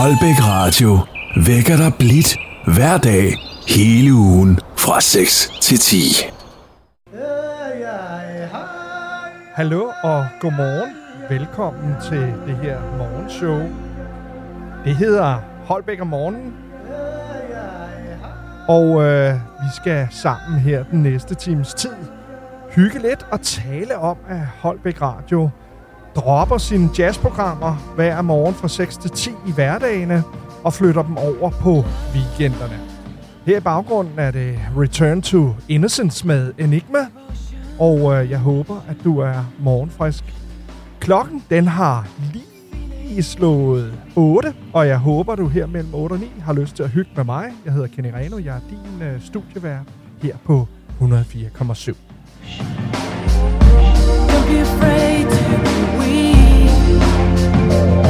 Holbæk Radio vækker dig blidt hver dag hele ugen fra 6 til 10. Hallo og godmorgen. Velkommen til det her morgenshow. Det hedder Holbæk om morgenen. Og øh, vi skal sammen her den næste times tid hygge lidt og tale om, at Holbæk Radio dropper sine jazzprogrammer hver morgen fra 6 til 10 i hverdagene og flytter dem over på weekenderne. Her i baggrunden er det Return to Innocence med Enigma, og øh, jeg håber, at du er morgenfrisk. Klokken den har lige slået 8, og jeg håber, du her mellem 8 og 9 har lyst til at hygge med mig. Jeg hedder Kenny Reno, jeg er din øh, studievært her på 104,7. Don't be afraid to be. Don't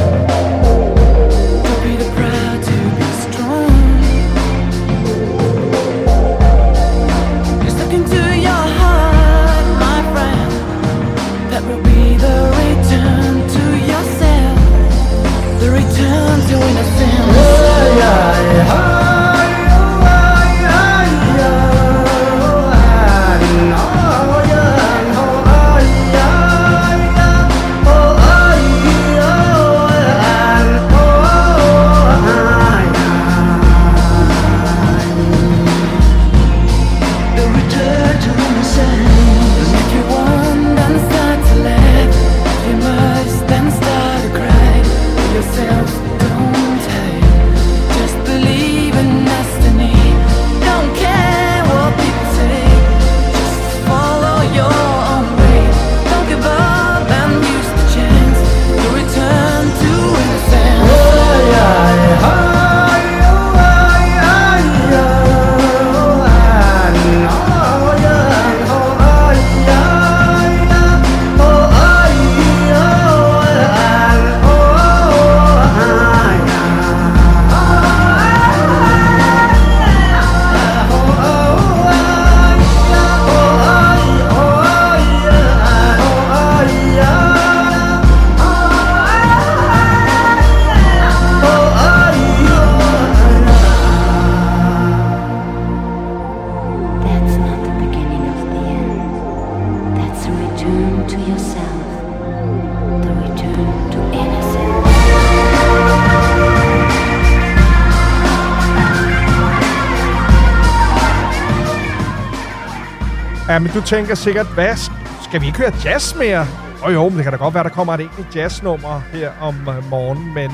du tænker sikkert, hvad, skal vi ikke høre jazz mere? Og jo, men det kan da godt være, der kommer et enkelt jazznummer her om øh, morgenen, men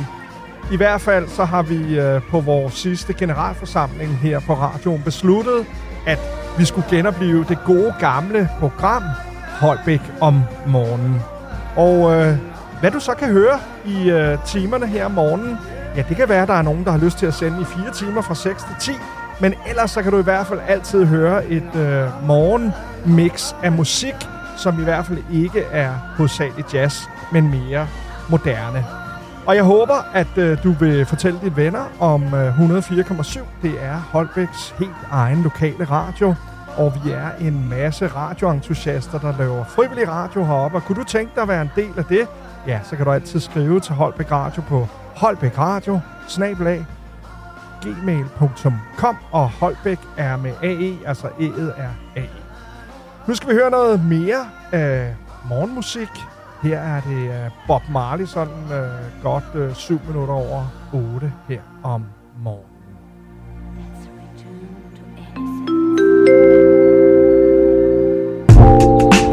i hvert fald så har vi øh, på vores sidste generalforsamling her på radioen besluttet, at vi skulle genopleve det gode gamle program Holbæk om morgenen. Og øh, hvad du så kan høre i øh, timerne her om morgenen, ja, det kan være, at der er nogen, der har lyst til at sende i fire timer fra 6 til 10, men ellers så kan du i hvert fald altid høre et øh, mix af musik, som i hvert fald ikke er hovedsageligt jazz, men mere moderne. Og jeg håber, at øh, du vil fortælle dine venner om øh, 104,7. Det er Holbæks helt egen lokale radio. Og vi er en masse radioentusiaster, der laver frivillig radio heroppe. Og kunne du tænke dig at være en del af det? Ja, så kan du altid skrive til Holbæk Radio på Holbæk Radio, snabelag, gmail.com, og Holbæk er med AE, altså E'et er AE. Nu skal vi høre noget mere af morgenmusik. Her er det øh, Bob Marley, sådan øh, godt øh, 7 minutter over 8 her om morgenen.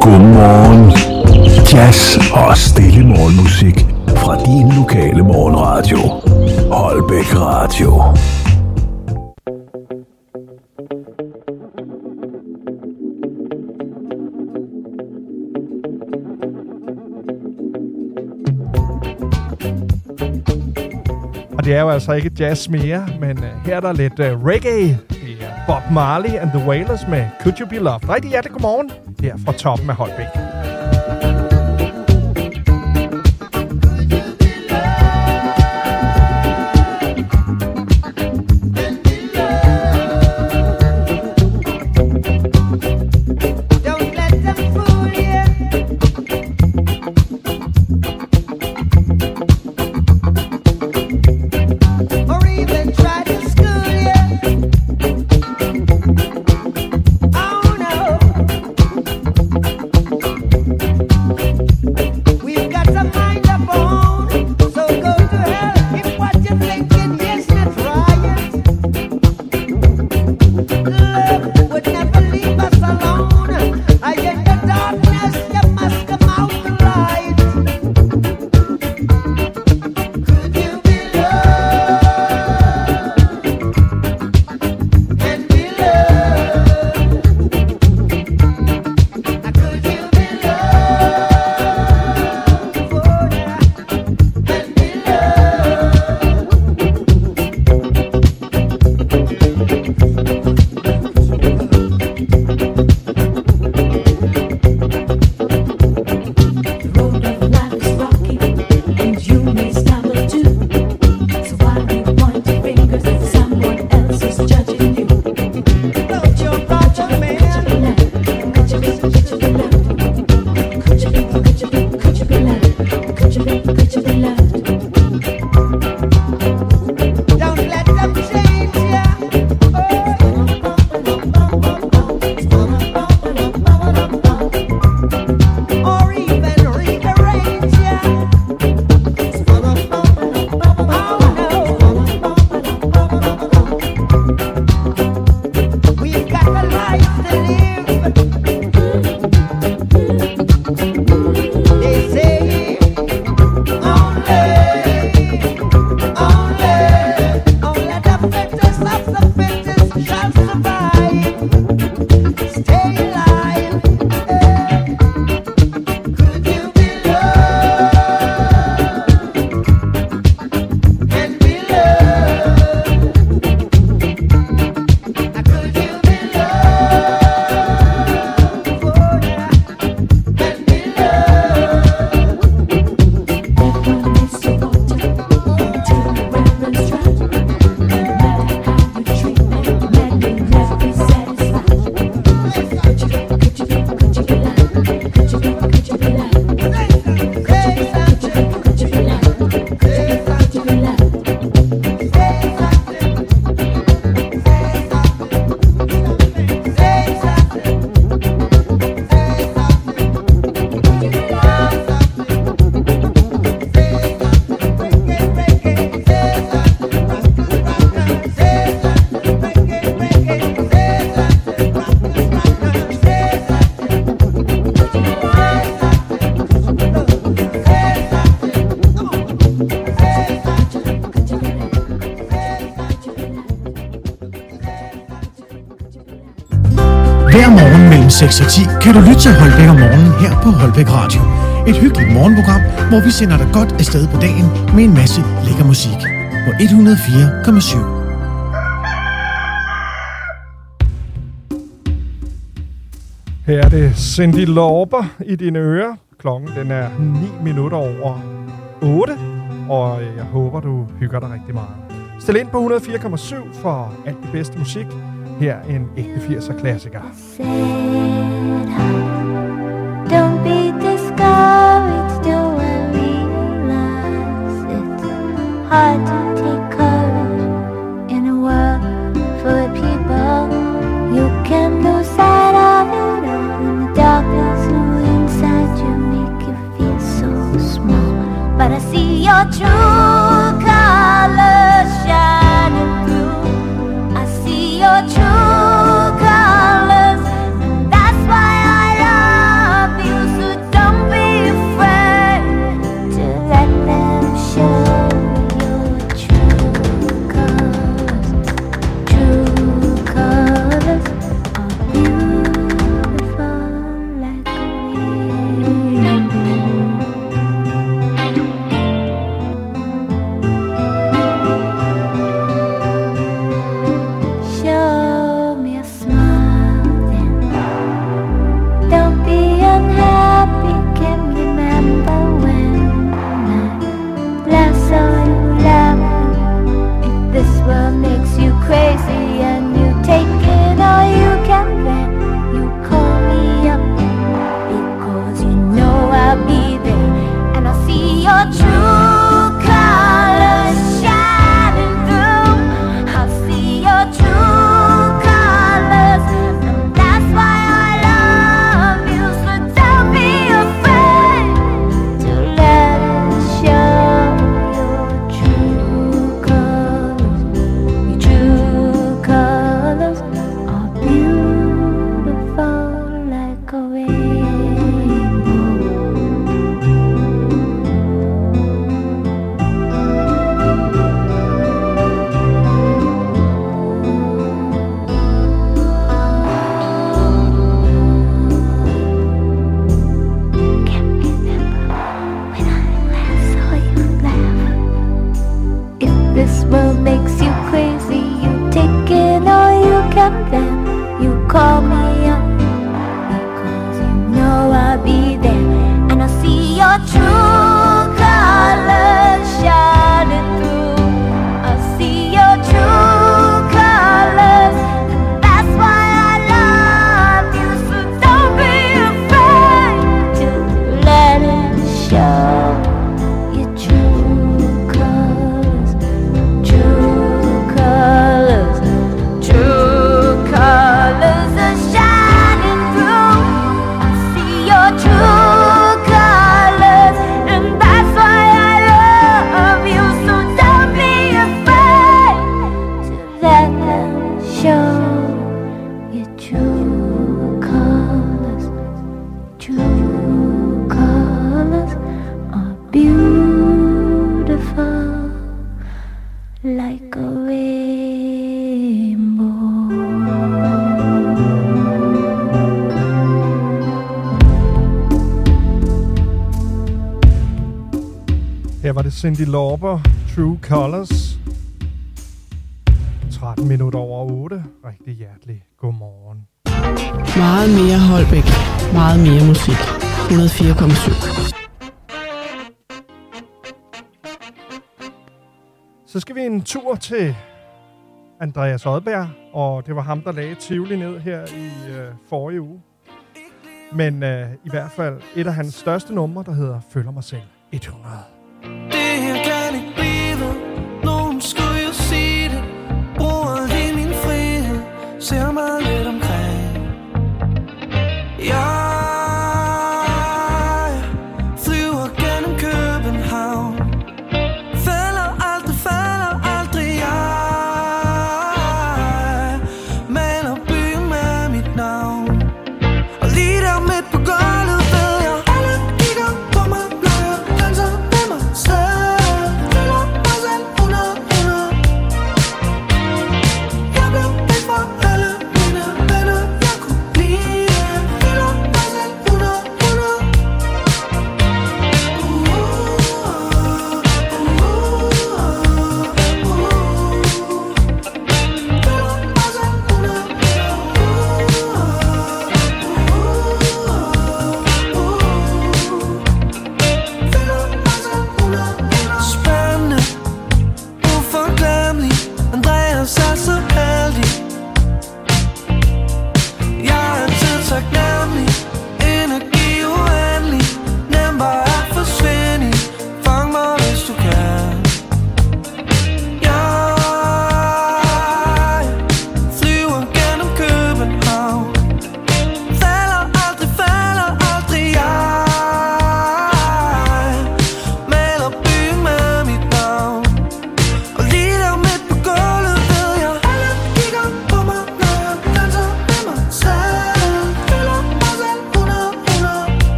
Godmorgen. Jazz og stille morgenmusik fra din lokale morgenradio. Holbæk Radio. Det er jo altså ikke jazz mere, men uh, her er der lidt uh, reggae. Det er Bob Marley and the Wailers med Could You Be Loved. Rigtig hjertelig godmorgen her fra toppen af Holbæk. 6 og 10 kan du lytte til Holbæk om morgenen her på Holbæk Radio. Et hyggeligt morgenprogram, hvor vi sender dig godt afsted på dagen med en masse lækker musik. På 104,7. Her er det Cindy Lauber i dine ører. Klokken den er 9 minutter over 8, og øh, jeg håber, du hygger dig rigtig meget. Stil ind på 104,7 for alt det bedste musik. Her en ægte 80'er klassiker. Don't be discouraged, do I realize it's hard Cindy Lauper, True Colors. 13 minutter over 8. Rigtig hjertelig godmorgen. Meget mere Holbæk. Meget mere musik. 104,7. Så skal vi en tur til Andreas Odberg, og det var ham, der lagde Tivoli ned her i øh, forrige uge. Men øh, i hvert fald et af hans største numre, der hedder Føler mig selv 100. Det her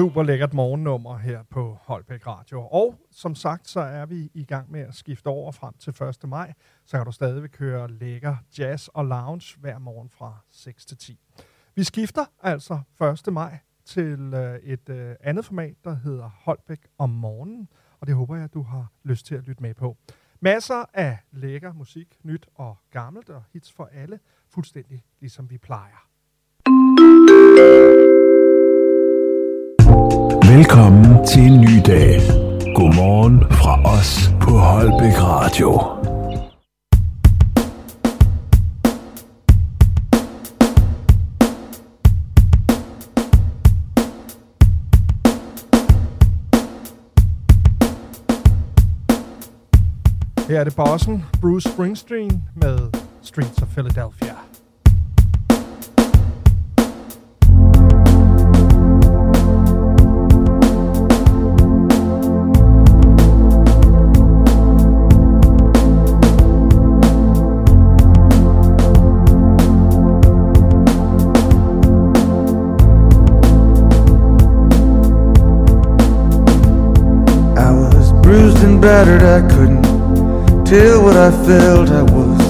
Super lækkert morgennummer her på Holbæk Radio. Og som sagt, så er vi i gang med at skifte over frem til 1. maj. Så kan du stadigvæk køre lækker jazz og lounge hver morgen fra 6 til 10. Vi skifter altså 1. maj til øh, et øh, andet format, der hedder Holbæk om morgenen. Og det håber jeg, at du har lyst til at lytte med på. Masser af lækker musik, nyt og gammelt, og hits for alle, fuldstændig ligesom vi plejer. Velkommen til en ny dag. Godmorgen fra os på Holbæk Radio. Her er det bossen, Bruce Springsteen med Streets of Philadelphia. Battered, I couldn't tell what I felt. I was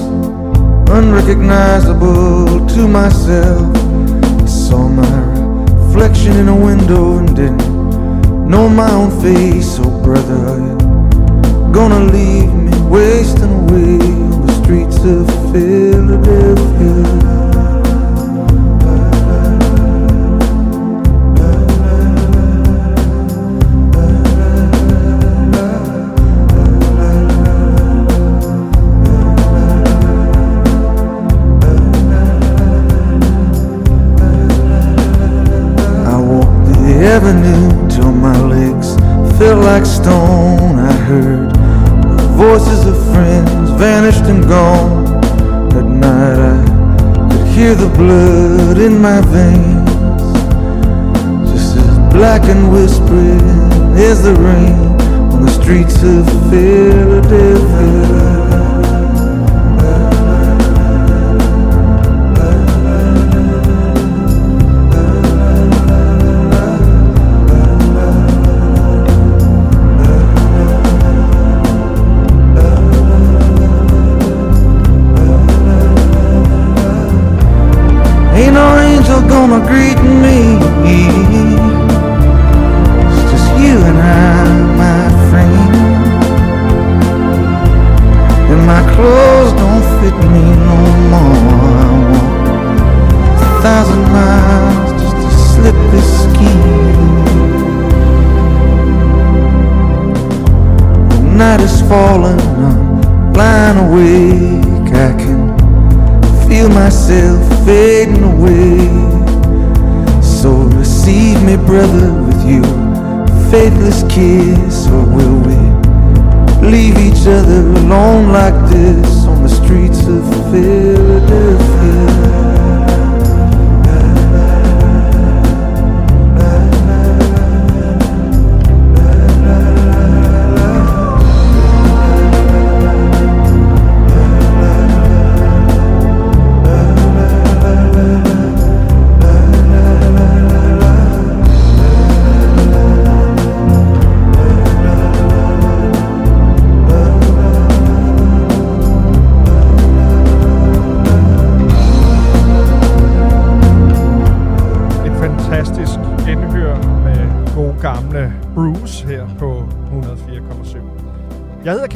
unrecognizable to myself. I saw my reflection in a window and didn't know my own face. Oh, brother, are you gonna leave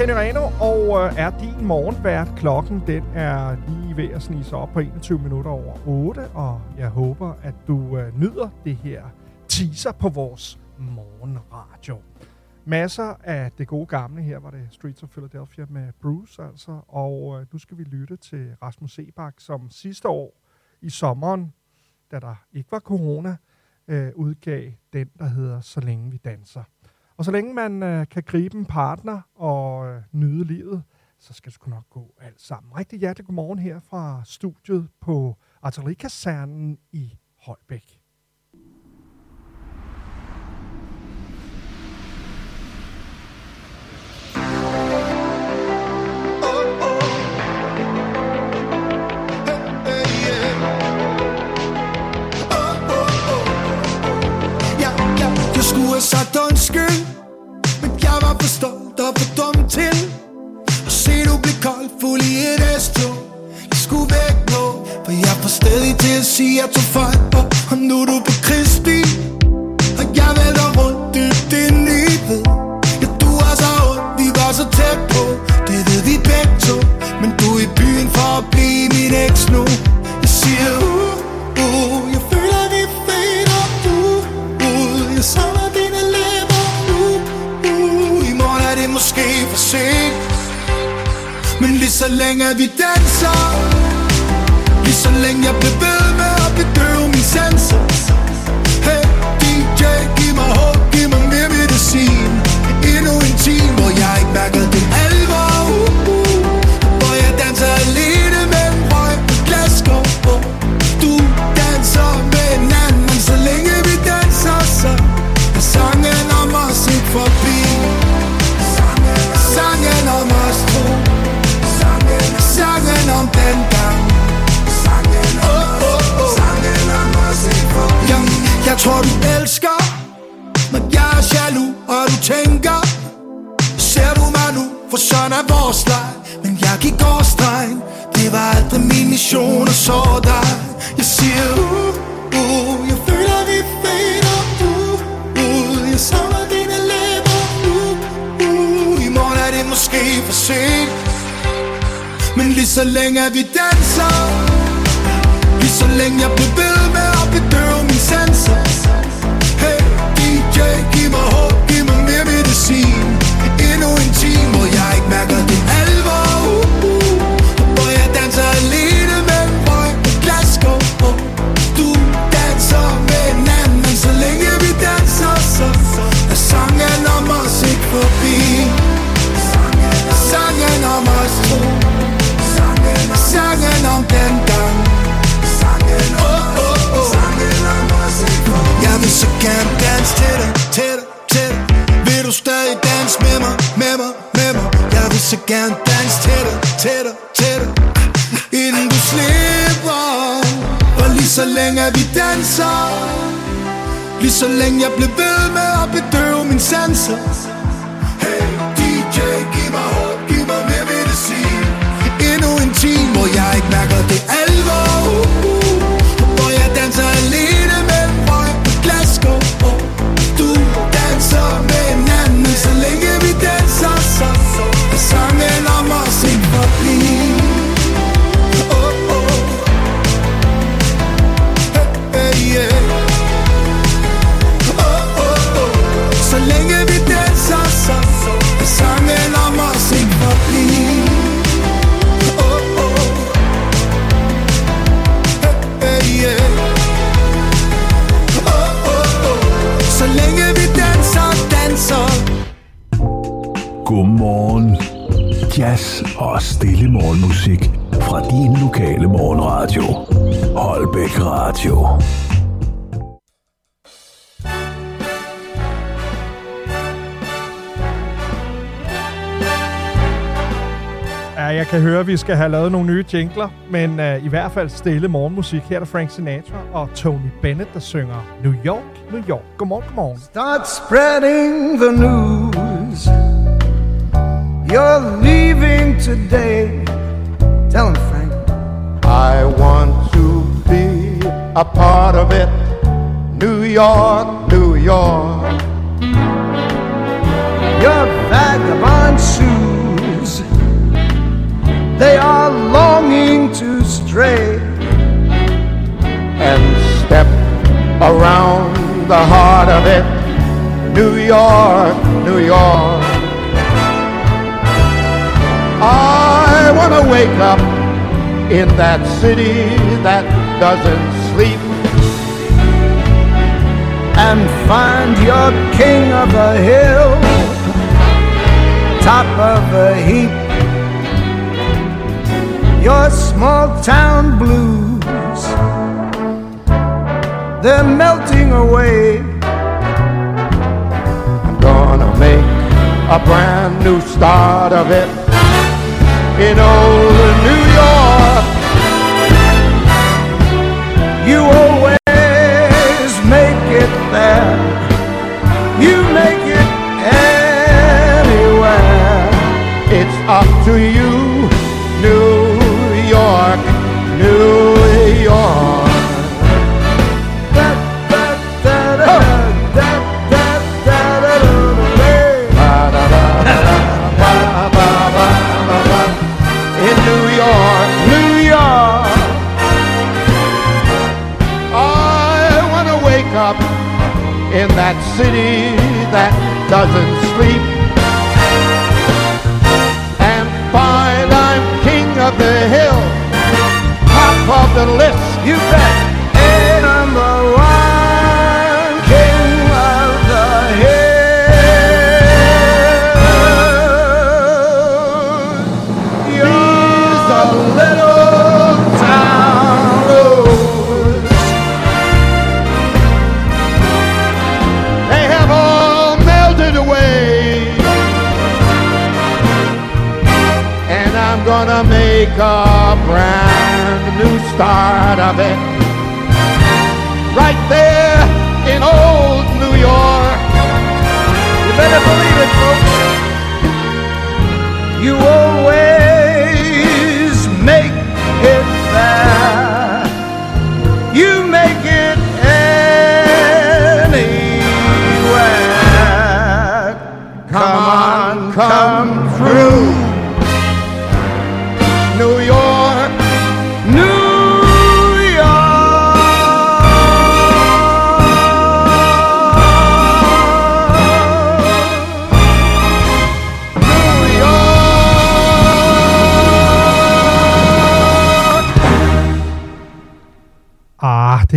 Kenny Reno og øh, er din morgenvært. Klokken den er lige ved at snige sig op på 21 minutter over 8, og jeg håber, at du øh, nyder det her teaser på vores morgenradio. Masser af det gode gamle. Her var det Streets of Philadelphia med Bruce altså. Og øh, nu skal vi lytte til Rasmus Sebak, som sidste år i sommeren da der ikke var corona, øh, udgav den, der hedder Så længe vi danser. Og så længe man øh, kan gribe en partner og øh, nyde livet, så skal det sgu nok gå alt sammen. Rigtig hjertelig godmorgen her fra studiet på Artillerikasernen i Holbæk. Stolt og for dum til. Og se du blive kold fuld i et S-tog. Jeg skulle væk nu For jeg var stadig til at sige at jeg tog fejl på og nu er du på Kristi. Og jeg vælter rundt dybt ind i ved Ja, du er så ondt, vi var så tæt på. Det ved vi begge to Men du er i byen for at blive min eks nu. Så længe vi danser. Lige så længe jeg bliver ved med at bedøve min sanser. Hey DJ, giv mig håb, giv mig mere medicin. Endnu en time, hvor jeg ikke mærker Sangen om den gang. Oh, oh, oh. Jeg, jeg tror du elsker Men jeg er jaloux og du tænker Ser du mig nu, for sådan er vores leg. Men jeg gik over stregen. Det var aldrig min mission at så dig. Jeg siger uh, uh Jeg føler vi fader uh, uh Jeg savner dine læber uh, uh I morgen er det måske for sent. Men lige så længe vi danser Lige så længe jeg bliver ved med at bedøve min sanser. Hey DJ, giv mig håb, giv mig mere medicin. Endnu en time, hvor jeg ikke mærker det alvor om den gang. Sangen, Oh, oh, oh. Jeg vil så gerne danse til dig, til dig, til dig. Vil du stadig danse med mig, med mig, med mig? Jeg vil så gerne danse til dig, til dig, til dig. Inden du slipper Og lige så længe vi danser. Lige så længe jeg bliver ved med at bedøve min sanser. Hey DJ, giv mig håb, Endnu hvor jeg ikke mærker det alvor uh, uh. Godmorgen. Jazz og stille morgenmusik fra din lokale morgenradio. Holbæk Radio. Ja, jeg kan høre, at vi skal have lavet nogle nye jingler, men uh, i hvert fald stille morgenmusik. Her er der Frank Sinatra og Tony Bennett, der synger New York, New York. Godmorgen, godmorgen. Start spreading the news. You're leaving today. Tell him, Frank. I want to be a part of it. New York, New York. Your vagabond shoes. They are longing to stray. And step around the heart of it. New York, New York. I want to wake up in that city that doesn't sleep. and find your king of the hill, top of the heap. Your small town blues, they're melting away. I'm gonna make a brand new start of it in old New York. You always make it there. You make it anywhere. It's up to you, New York, New York. That city that doesn't sleep and find I'm king of the hill, top of the list. You bet. A brand new start of it. Right there in old New York. You better believe it, folks. You always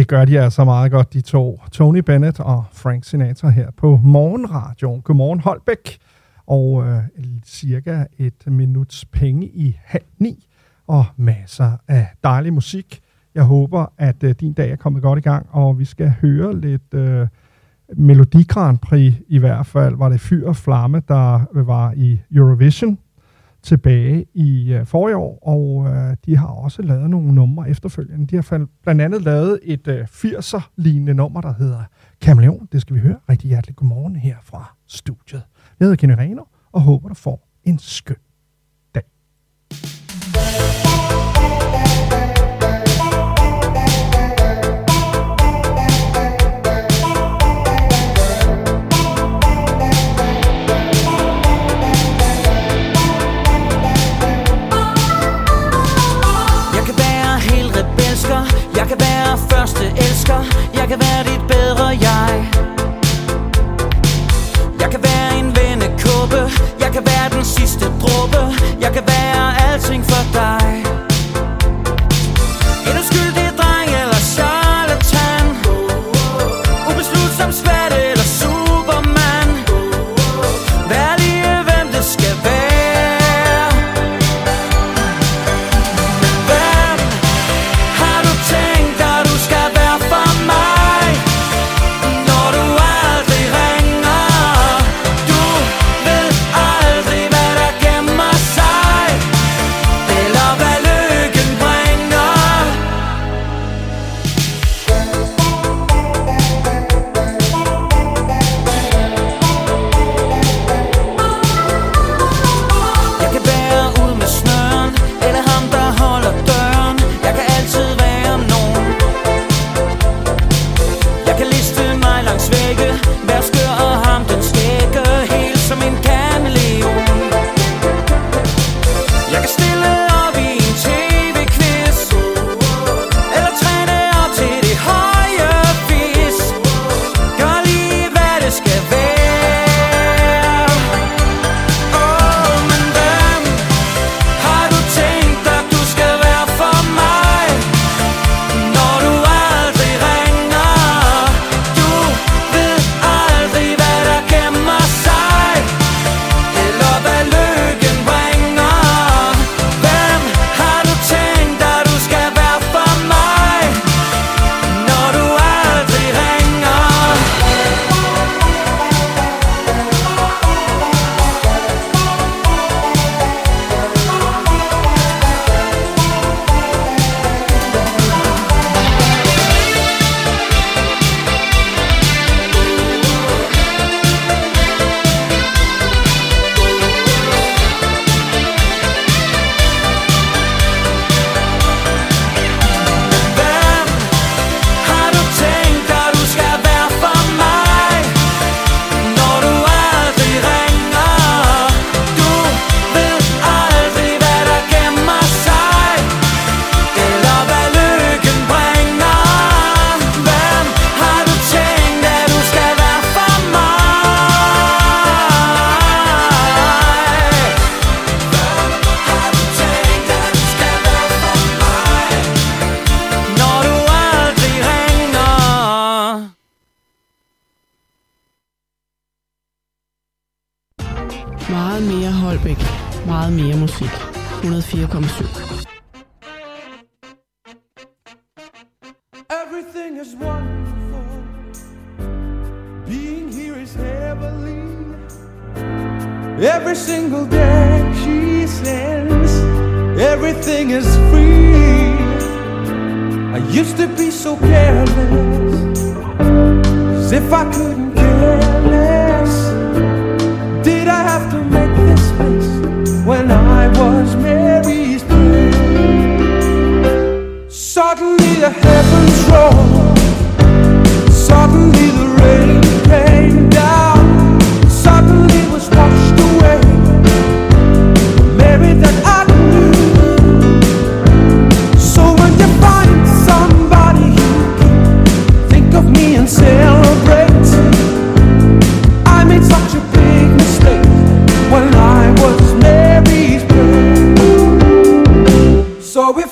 det gør de altså meget godt, de to. Tony Bennett og Frank Sinatra her på Morgenradioen. Godmorgen Holbæk. Og øh, cirka et minuts penge i halv ni. Og masser af dejlig musik. Jeg håber, at øh, din dag er kommet godt i gang, og vi skal høre lidt øh, Melodi Grand Prix i hvert fald. Var det Fyr og Flamme, der øh, var i Eurovision tilbage i øh, forrige år, og øh, de har også lavet nogle numre efterfølgende. De har blandt andet lavet et øh, 80'er-lignende nummer, der hedder Kameleon. Det skal vi høre rigtig hjerteligt godmorgen her fra studiet. Jeg hedder Kenny Reno, og håber, du får en skøn dag. Jeg kan være den sidste dråbe. Jeg kan være alting for dig.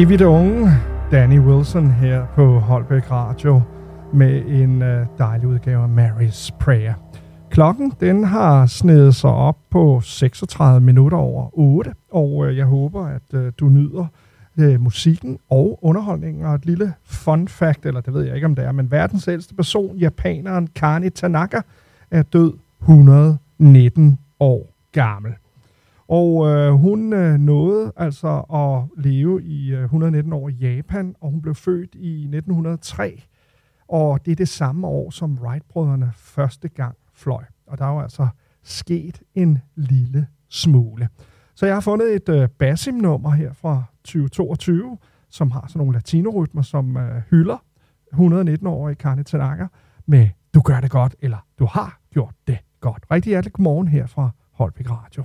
evigt unge Danny Wilson her på Holbæk Radio med en øh, dejlig udgave af Mary's Prayer. Klokken den har snedet sig op på 36 minutter over 8, og øh, jeg håber, at øh, du nyder musikken og underholdningen. Og et lille fun fact, eller det ved jeg ikke, om det er, men verdens ældste person, japaneren Kani Tanaka, er død 119 år gammel. Og øh, hun øh, nåede altså at leve i øh, 119 år i Japan, og hun blev født i 1903. Og det er det samme år, som Wright-brødrene første gang fløj. Og der er jo altså sket en lille smule. Så jeg har fundet et øh, Basim-nummer her fra 2022, som har sådan nogle latinorytmer, som øh, hylder 119-årige Karne Tanaka med Du gør det godt, eller Du har gjort det godt. Rigtig hjertelig godmorgen her fra Holbæk Radio.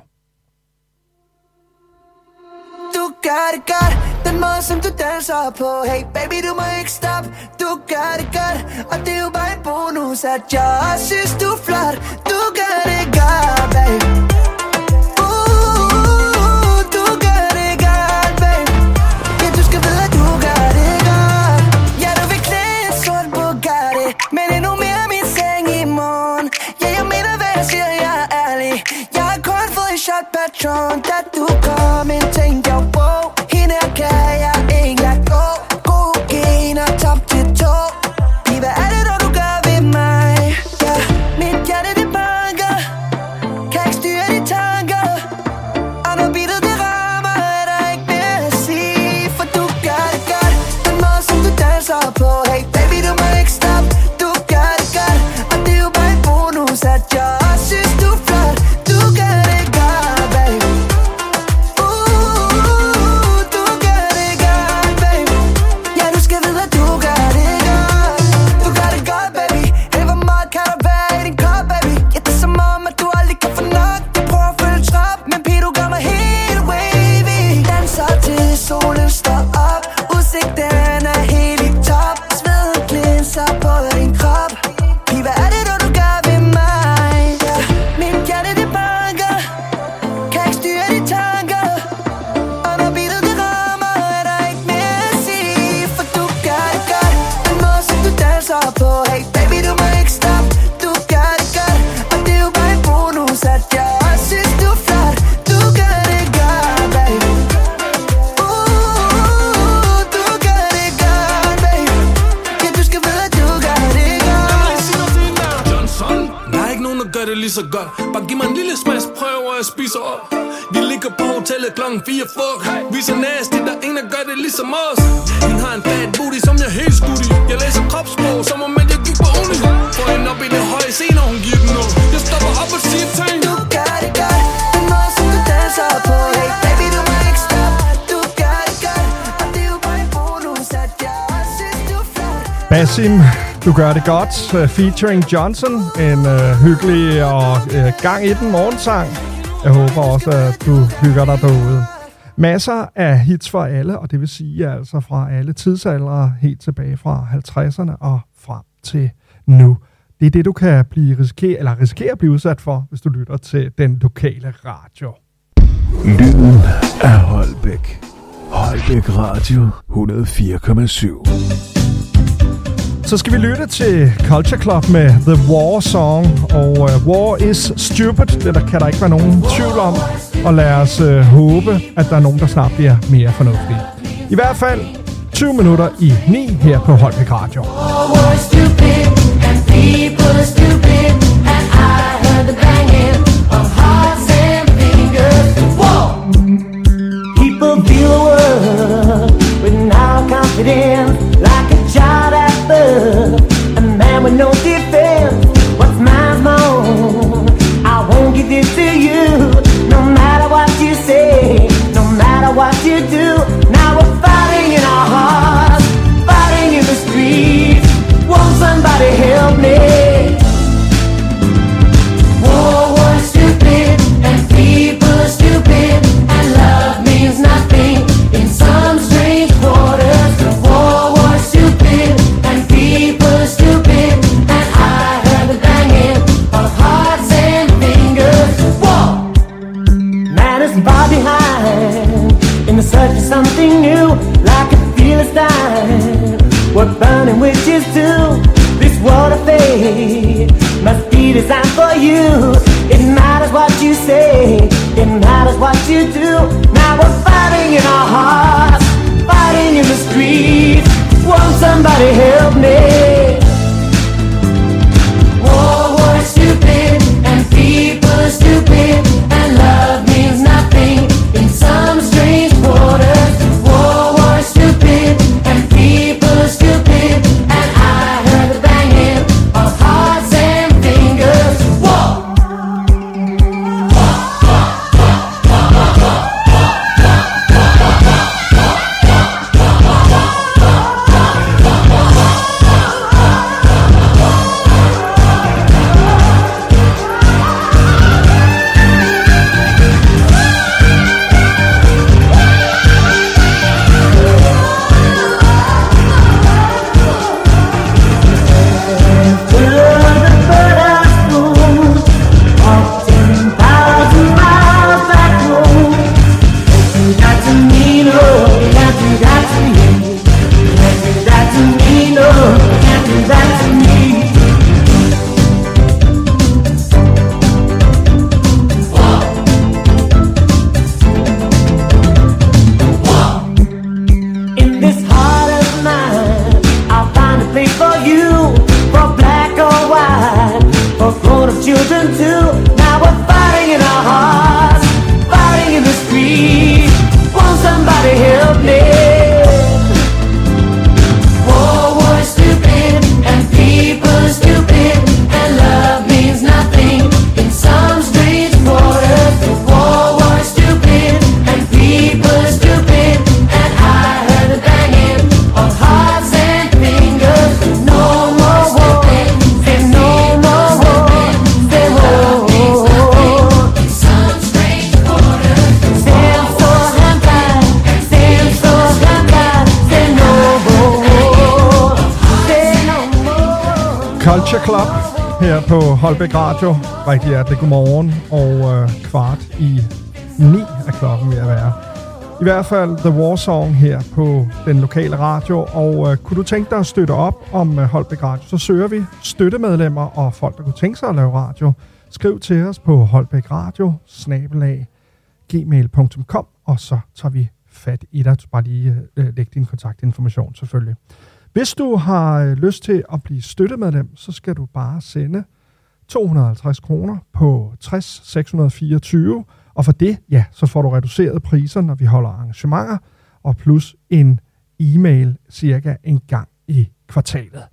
gør det godt Den måde som du danser på Hey baby du må ikke stoppe Du gør det godt Og det er jo bare en bonus. At jeg også synes du er flot du klokken 4 fuck. Vi er så nasty, der er ingen, der gør det ligesom os. Hun har en fat booty, som jeg helt skudt i Jeg læser kropssprog, som om at jeg gik på uni. Får hende op i det høje scene, og hun giver den noget Jeg stopper op og siger ting Du gør det godt. Den måde som du danser på. Hey baby du må ikke stoppe. Du gør det godt. Og det er jo bare en bonus At jeg også synes du er flot. Basim, du gør det godt. Uh, featuring Johnson. En uh, hyggelig og uh, gang i den morgensang. Jeg håber også, at du hygger dig derude. Masser af hits for alle, og det vil sige altså fra alle tidsaldre, helt tilbage fra 50'erne og frem til nu. Det er det, du kan blive risikere, eller risikere at blive udsat for, hvis du lytter til den lokale radio. Lyden af Holbæk. Holbæk Radio 104,7. Så skal vi lytte til Culture Club med The War Song, og uh, War is Stupid, det der kan der ikke være nogen tvivl om, og lad os øh, håbe, at der er nogen, der snart bliver mere fornuftige. I hvert fald 20 minutter i 9 her på Holbæk Radio. People feel the world with now confidence, like a child at birth, a man with no help me? You do. Now we're fighting in our hearts, fighting in the streets. Won't somebody help me? Her på Holbæk Radio. Rigtig hjertelig godmorgen, og øh, kvart i 9 er klokken ved at være. I hvert fald The War Song her på den lokale radio, og øh, kunne du tænke dig at støtte op om øh, Holbæk Radio, så søger vi støttemedlemmer og folk, der kunne tænke sig at lave radio. Skriv til os på Holbæk Radio, snabelag, gmail.com, og så tager vi fat i dig. Du bare lige øh, lægge din kontaktinformation selvfølgelig. Hvis du har øh, lyst til at blive støttemedlem, så skal du bare sende 250 kroner på 60 624, og for det, ja, så får du reduceret priser, når vi holder arrangementer, og plus en e-mail cirka en gang i kvartalet.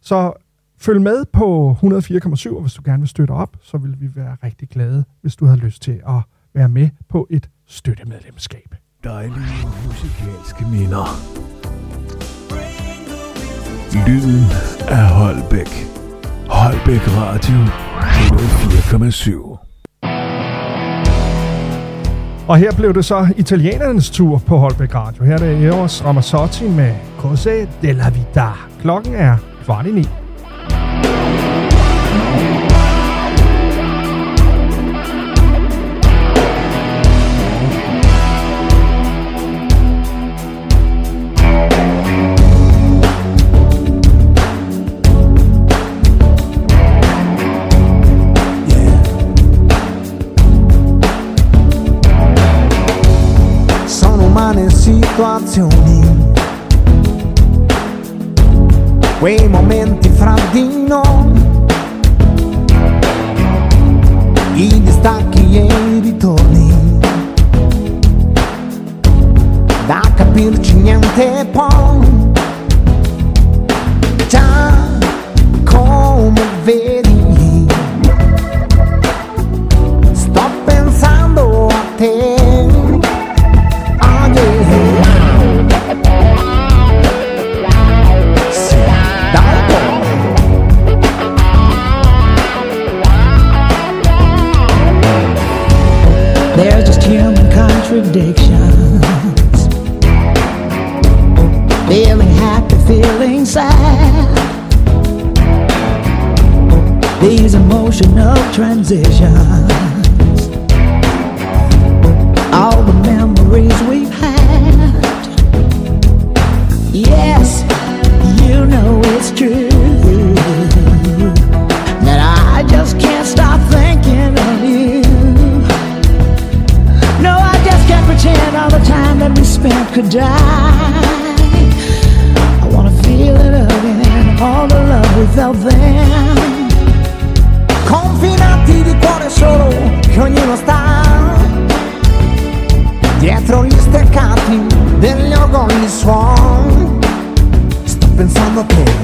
Så følg med på 104,7, og hvis du gerne vil støtte op, så vil vi være rigtig glade, hvis du har lyst til at være med på et støttemedlemskab. Dejlige musikalske minder. Lyden af Holbæk. Holbæk Radio 104,7. Og her blev det så italienernes tur på Holbæk Radio. Her er det Eros Ramazzotti med Cose della Vita. Klokken er kvart i ni. Quei momenti fra di noi, i distacchi e i ritorni, da capirci niente poi, già come vedi, sto pensando a te. Contradictions. Feeling happy, feeling sad. These emotional transitions. Could die. I wanna feel it again, all the love felt then. Confinati di cuore solo che ognuno sta dietro gli steccati degli orgogli suoni. Sto pensando a te.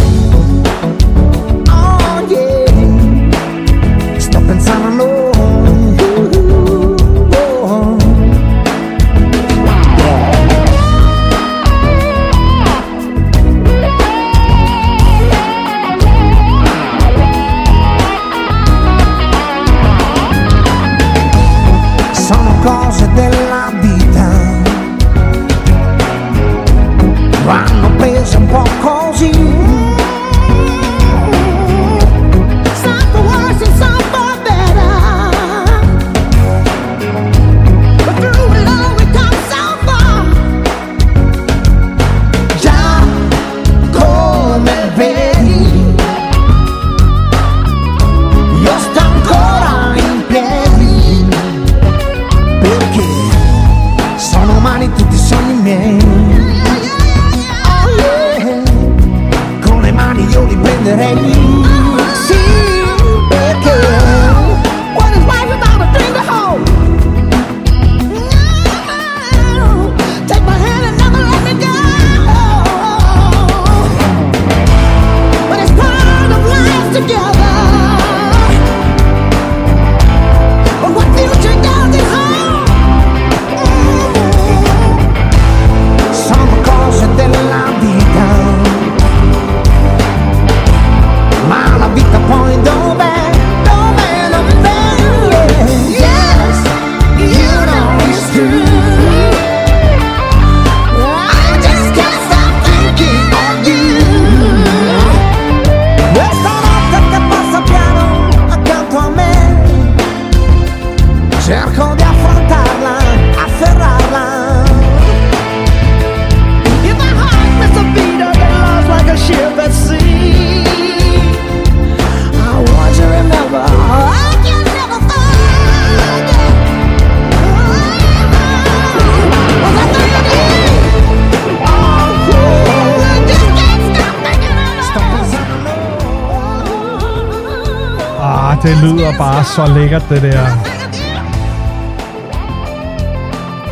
Lyder bare så lækkert, det der.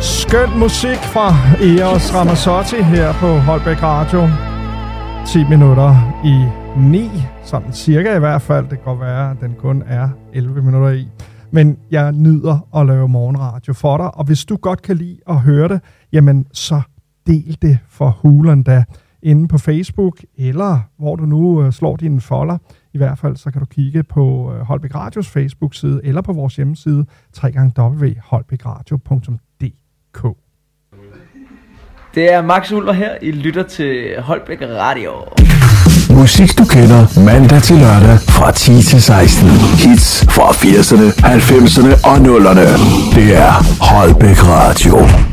Skøn musik fra Eros Ramazzotti her på Holbæk Radio. 10 minutter i 9, sådan cirka i hvert fald. Det kan godt være, at den kun er 11 minutter i. Men jeg nyder at lave morgenradio for dig, og hvis du godt kan lide at høre det, jamen så del det for hulen da inde på Facebook, eller hvor du nu øh, slår dine folder. I hvert fald så kan du kigge på øh, Holbæk Radios Facebook-side, eller på vores hjemmeside, www.holbækradio.dk. Det er Max Ulver her. I lytter til Holbæk Radio. Musik du kender mandag til lørdag fra 10 til 16. Hits fra 80'erne, 90'erne og 0'erne. Det er Holbæk Radio.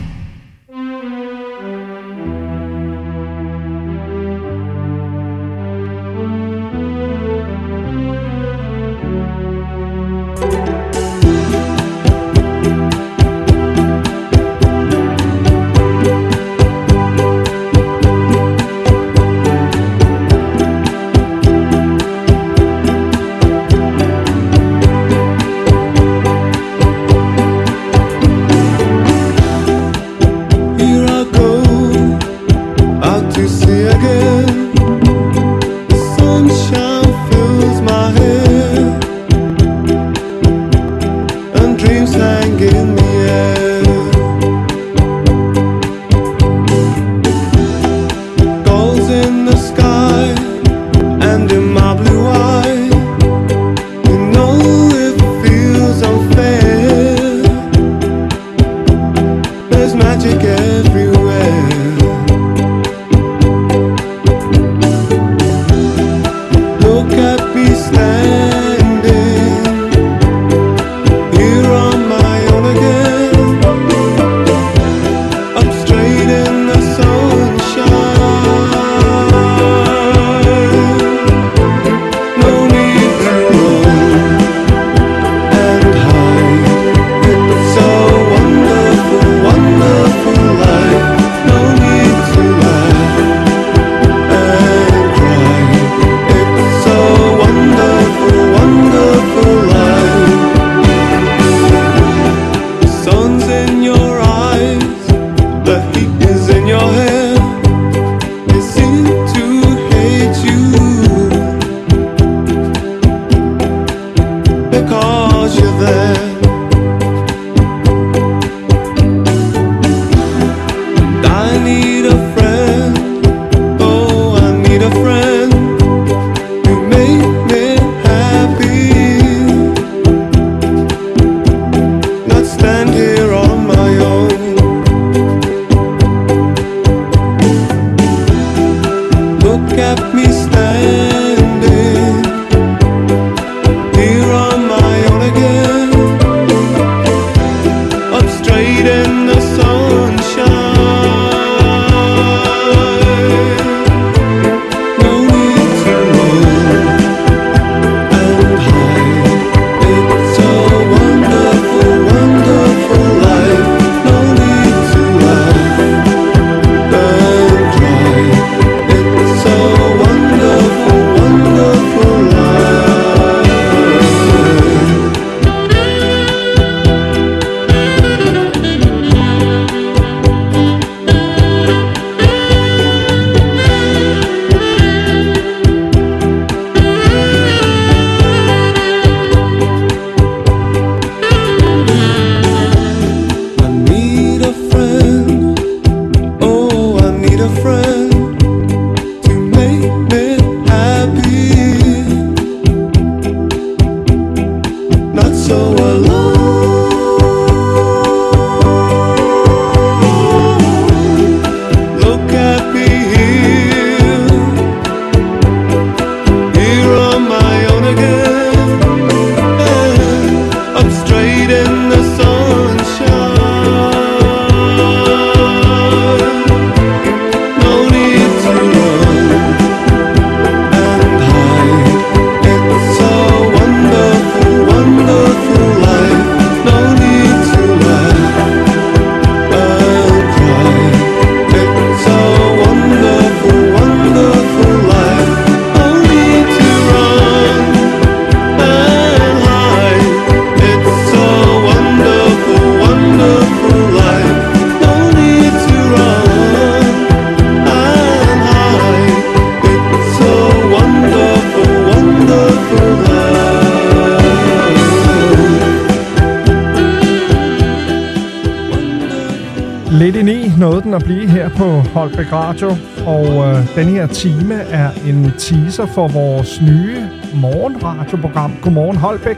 Holbæk Radio, og øh, den her time er en teaser for vores nye morgenradioprogram, Godmorgen Holbæk,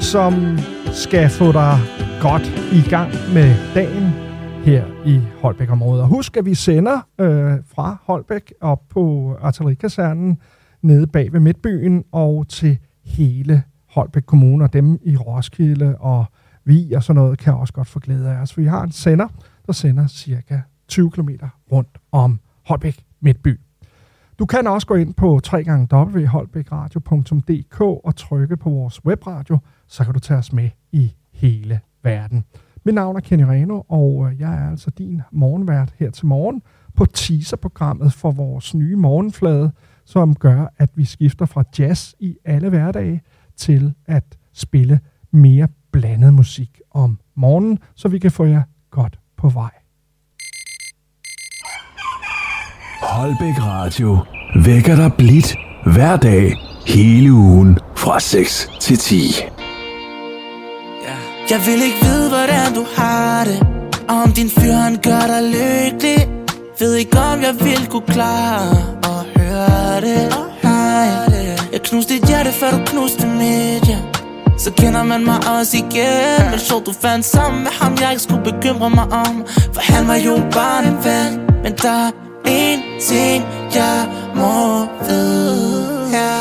som skal få dig godt i gang med dagen her i Holbæk-området. Og husk, at vi sender øh, fra Holbæk op på artillerikasernen nede bag ved Midtbyen og til hele Holbæk Kommune, og dem i Roskilde og vi og sådan noget kan også godt få glæde af os. For vi har en sender, der sender cirka 20 km rundt om Holbæk Midtby. Du kan også gå ind på www.holbækradio.dk og trykke på vores webradio, så kan du tage os med i hele verden. Mit navn er Kenny Reno, og øh, jeg er altså din morgenvært her til morgen på teaserprogrammet for vores nye morgenflade, som gør, at vi skifter fra jazz i alle hverdage til at spille mere blandet musik om morgenen, så vi kan få jer godt på vej. Holbæk Radio vækker dig blidt hver dag hele ugen fra 6 til 10. Jeg vil ikke vide, hvordan du har det. Og om din fyr han gør dig lykkelig. Ved ikke om jeg vil kunne klare at høre det. Nej, jeg knuste dit hjerte før du knuste mit ja. Så kender man mig også igen. Men sjovt du fandt sammen med ham Jeg ikke skulle bekymre mig om. For han var jo bare en ven. Men der en ting jeg må vide ja.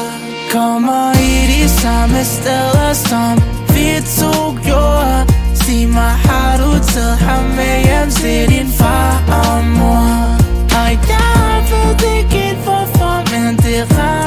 Kommer i de samme steder som vi to gjorde Sig mig, har du taget ham med hjem til din far og mor? Og jeg ved ikke helt hvorfor, men det ramte mig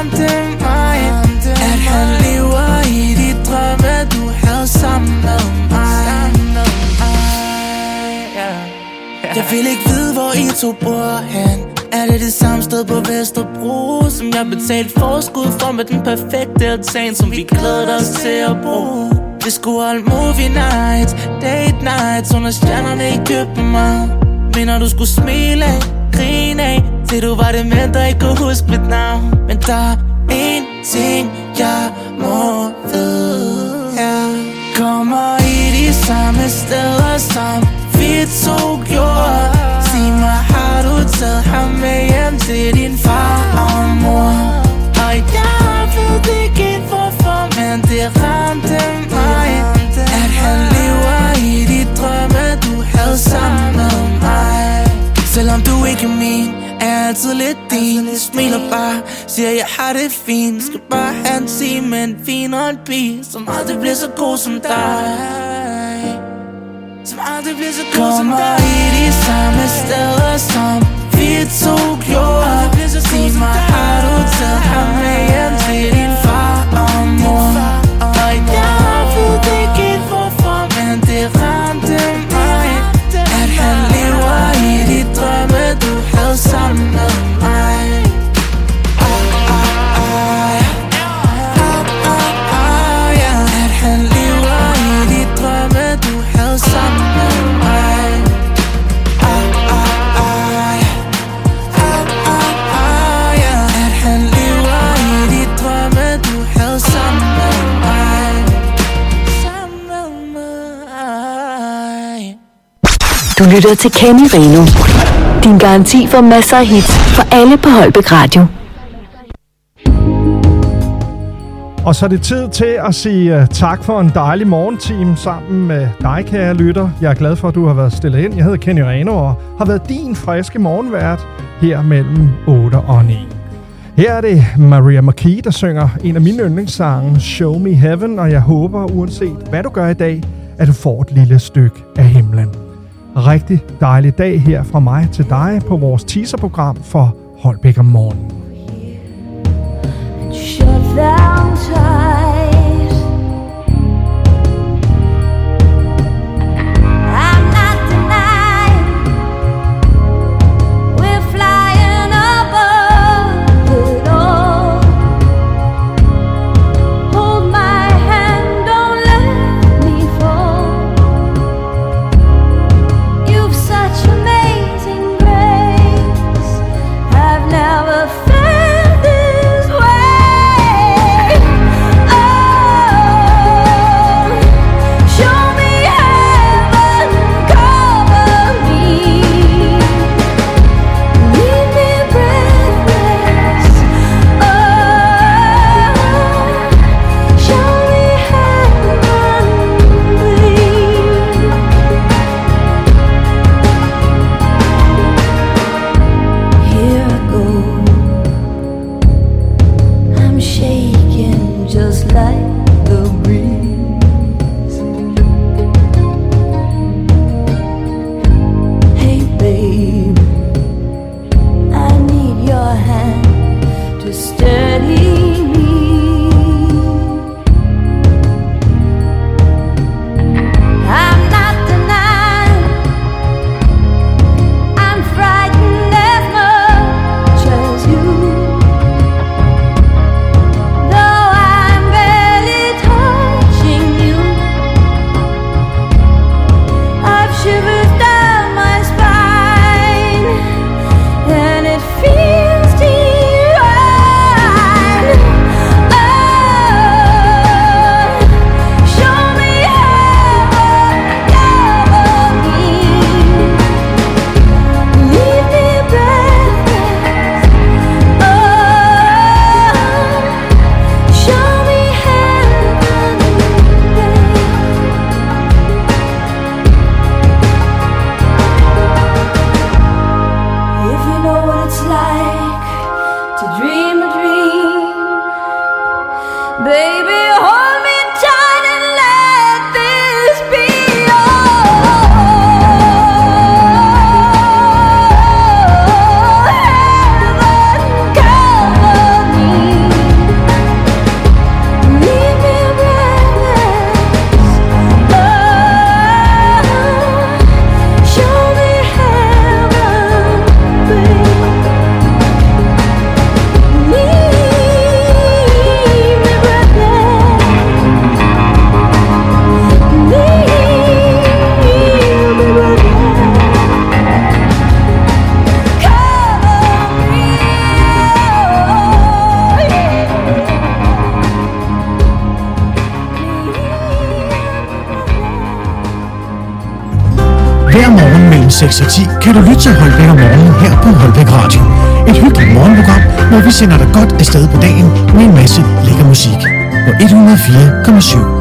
Jeg vil ikke vide, hvor I to bor hen. Er det det samme sted på Vesterbro Som jeg betalte forskud for med den perfekte altan Som vi glæder os til at bruge? Vi skulle holde movie nights, date nights Under stjernerne i København. Men når du skulle smile af, grine af Til du var det mænd, der ikke kunne huske mit navn. Men der er en ting, jeg må vide. Ja. Kommer i de samme steder som vi to gjorde Sig mig, har du taget ham med hjem til din far og mor? Og jeg ved ikke hvorfor, men det ramte mig At han lever i de drømme, du havde sammen med mig Selvom du ikke er min, er jeg altid lidt din Smiler bare, siger jeg har det fint Skal bare have en time med en fin og en pige Som aldrig bliver så god som dig som aldrig bliver så god som dig. i de samme steder som vi to gjorde. Sig mig, har du taget ham med hjem til din far og mor? Og jeg ved ikke helt hvorfor, men det ramte mig At han lever i de drømme, du havde sammen med Du lytter til Kenny Reno. Din garanti for masser af hits for alle på Holbæk Radio. Og så er det tid til at sige øh, tak for en dejlig morgenteam sammen med dig, kære lytter. Jeg er glad for, at du har været stillet ind. Jeg hedder Kenny Reno og har været din friske morgenvært her mellem 8 og 9. Her er det Maria McKee, der synger en af mine yndlingssange, Show Me Heaven, og jeg håber, uanset hvad du gør i dag, at du får et lille stykke af himlen. Rigtig dejlig dag her fra mig til dig på vores teaserprogram for Holbæk om morgenen. 6.10 kan du lytte til Holbæk om morgenen her på Holbæk Radio. Et hyggeligt morgenprogram, hvor vi sender dig godt afsted på dagen med en masse lækker musik på 104,7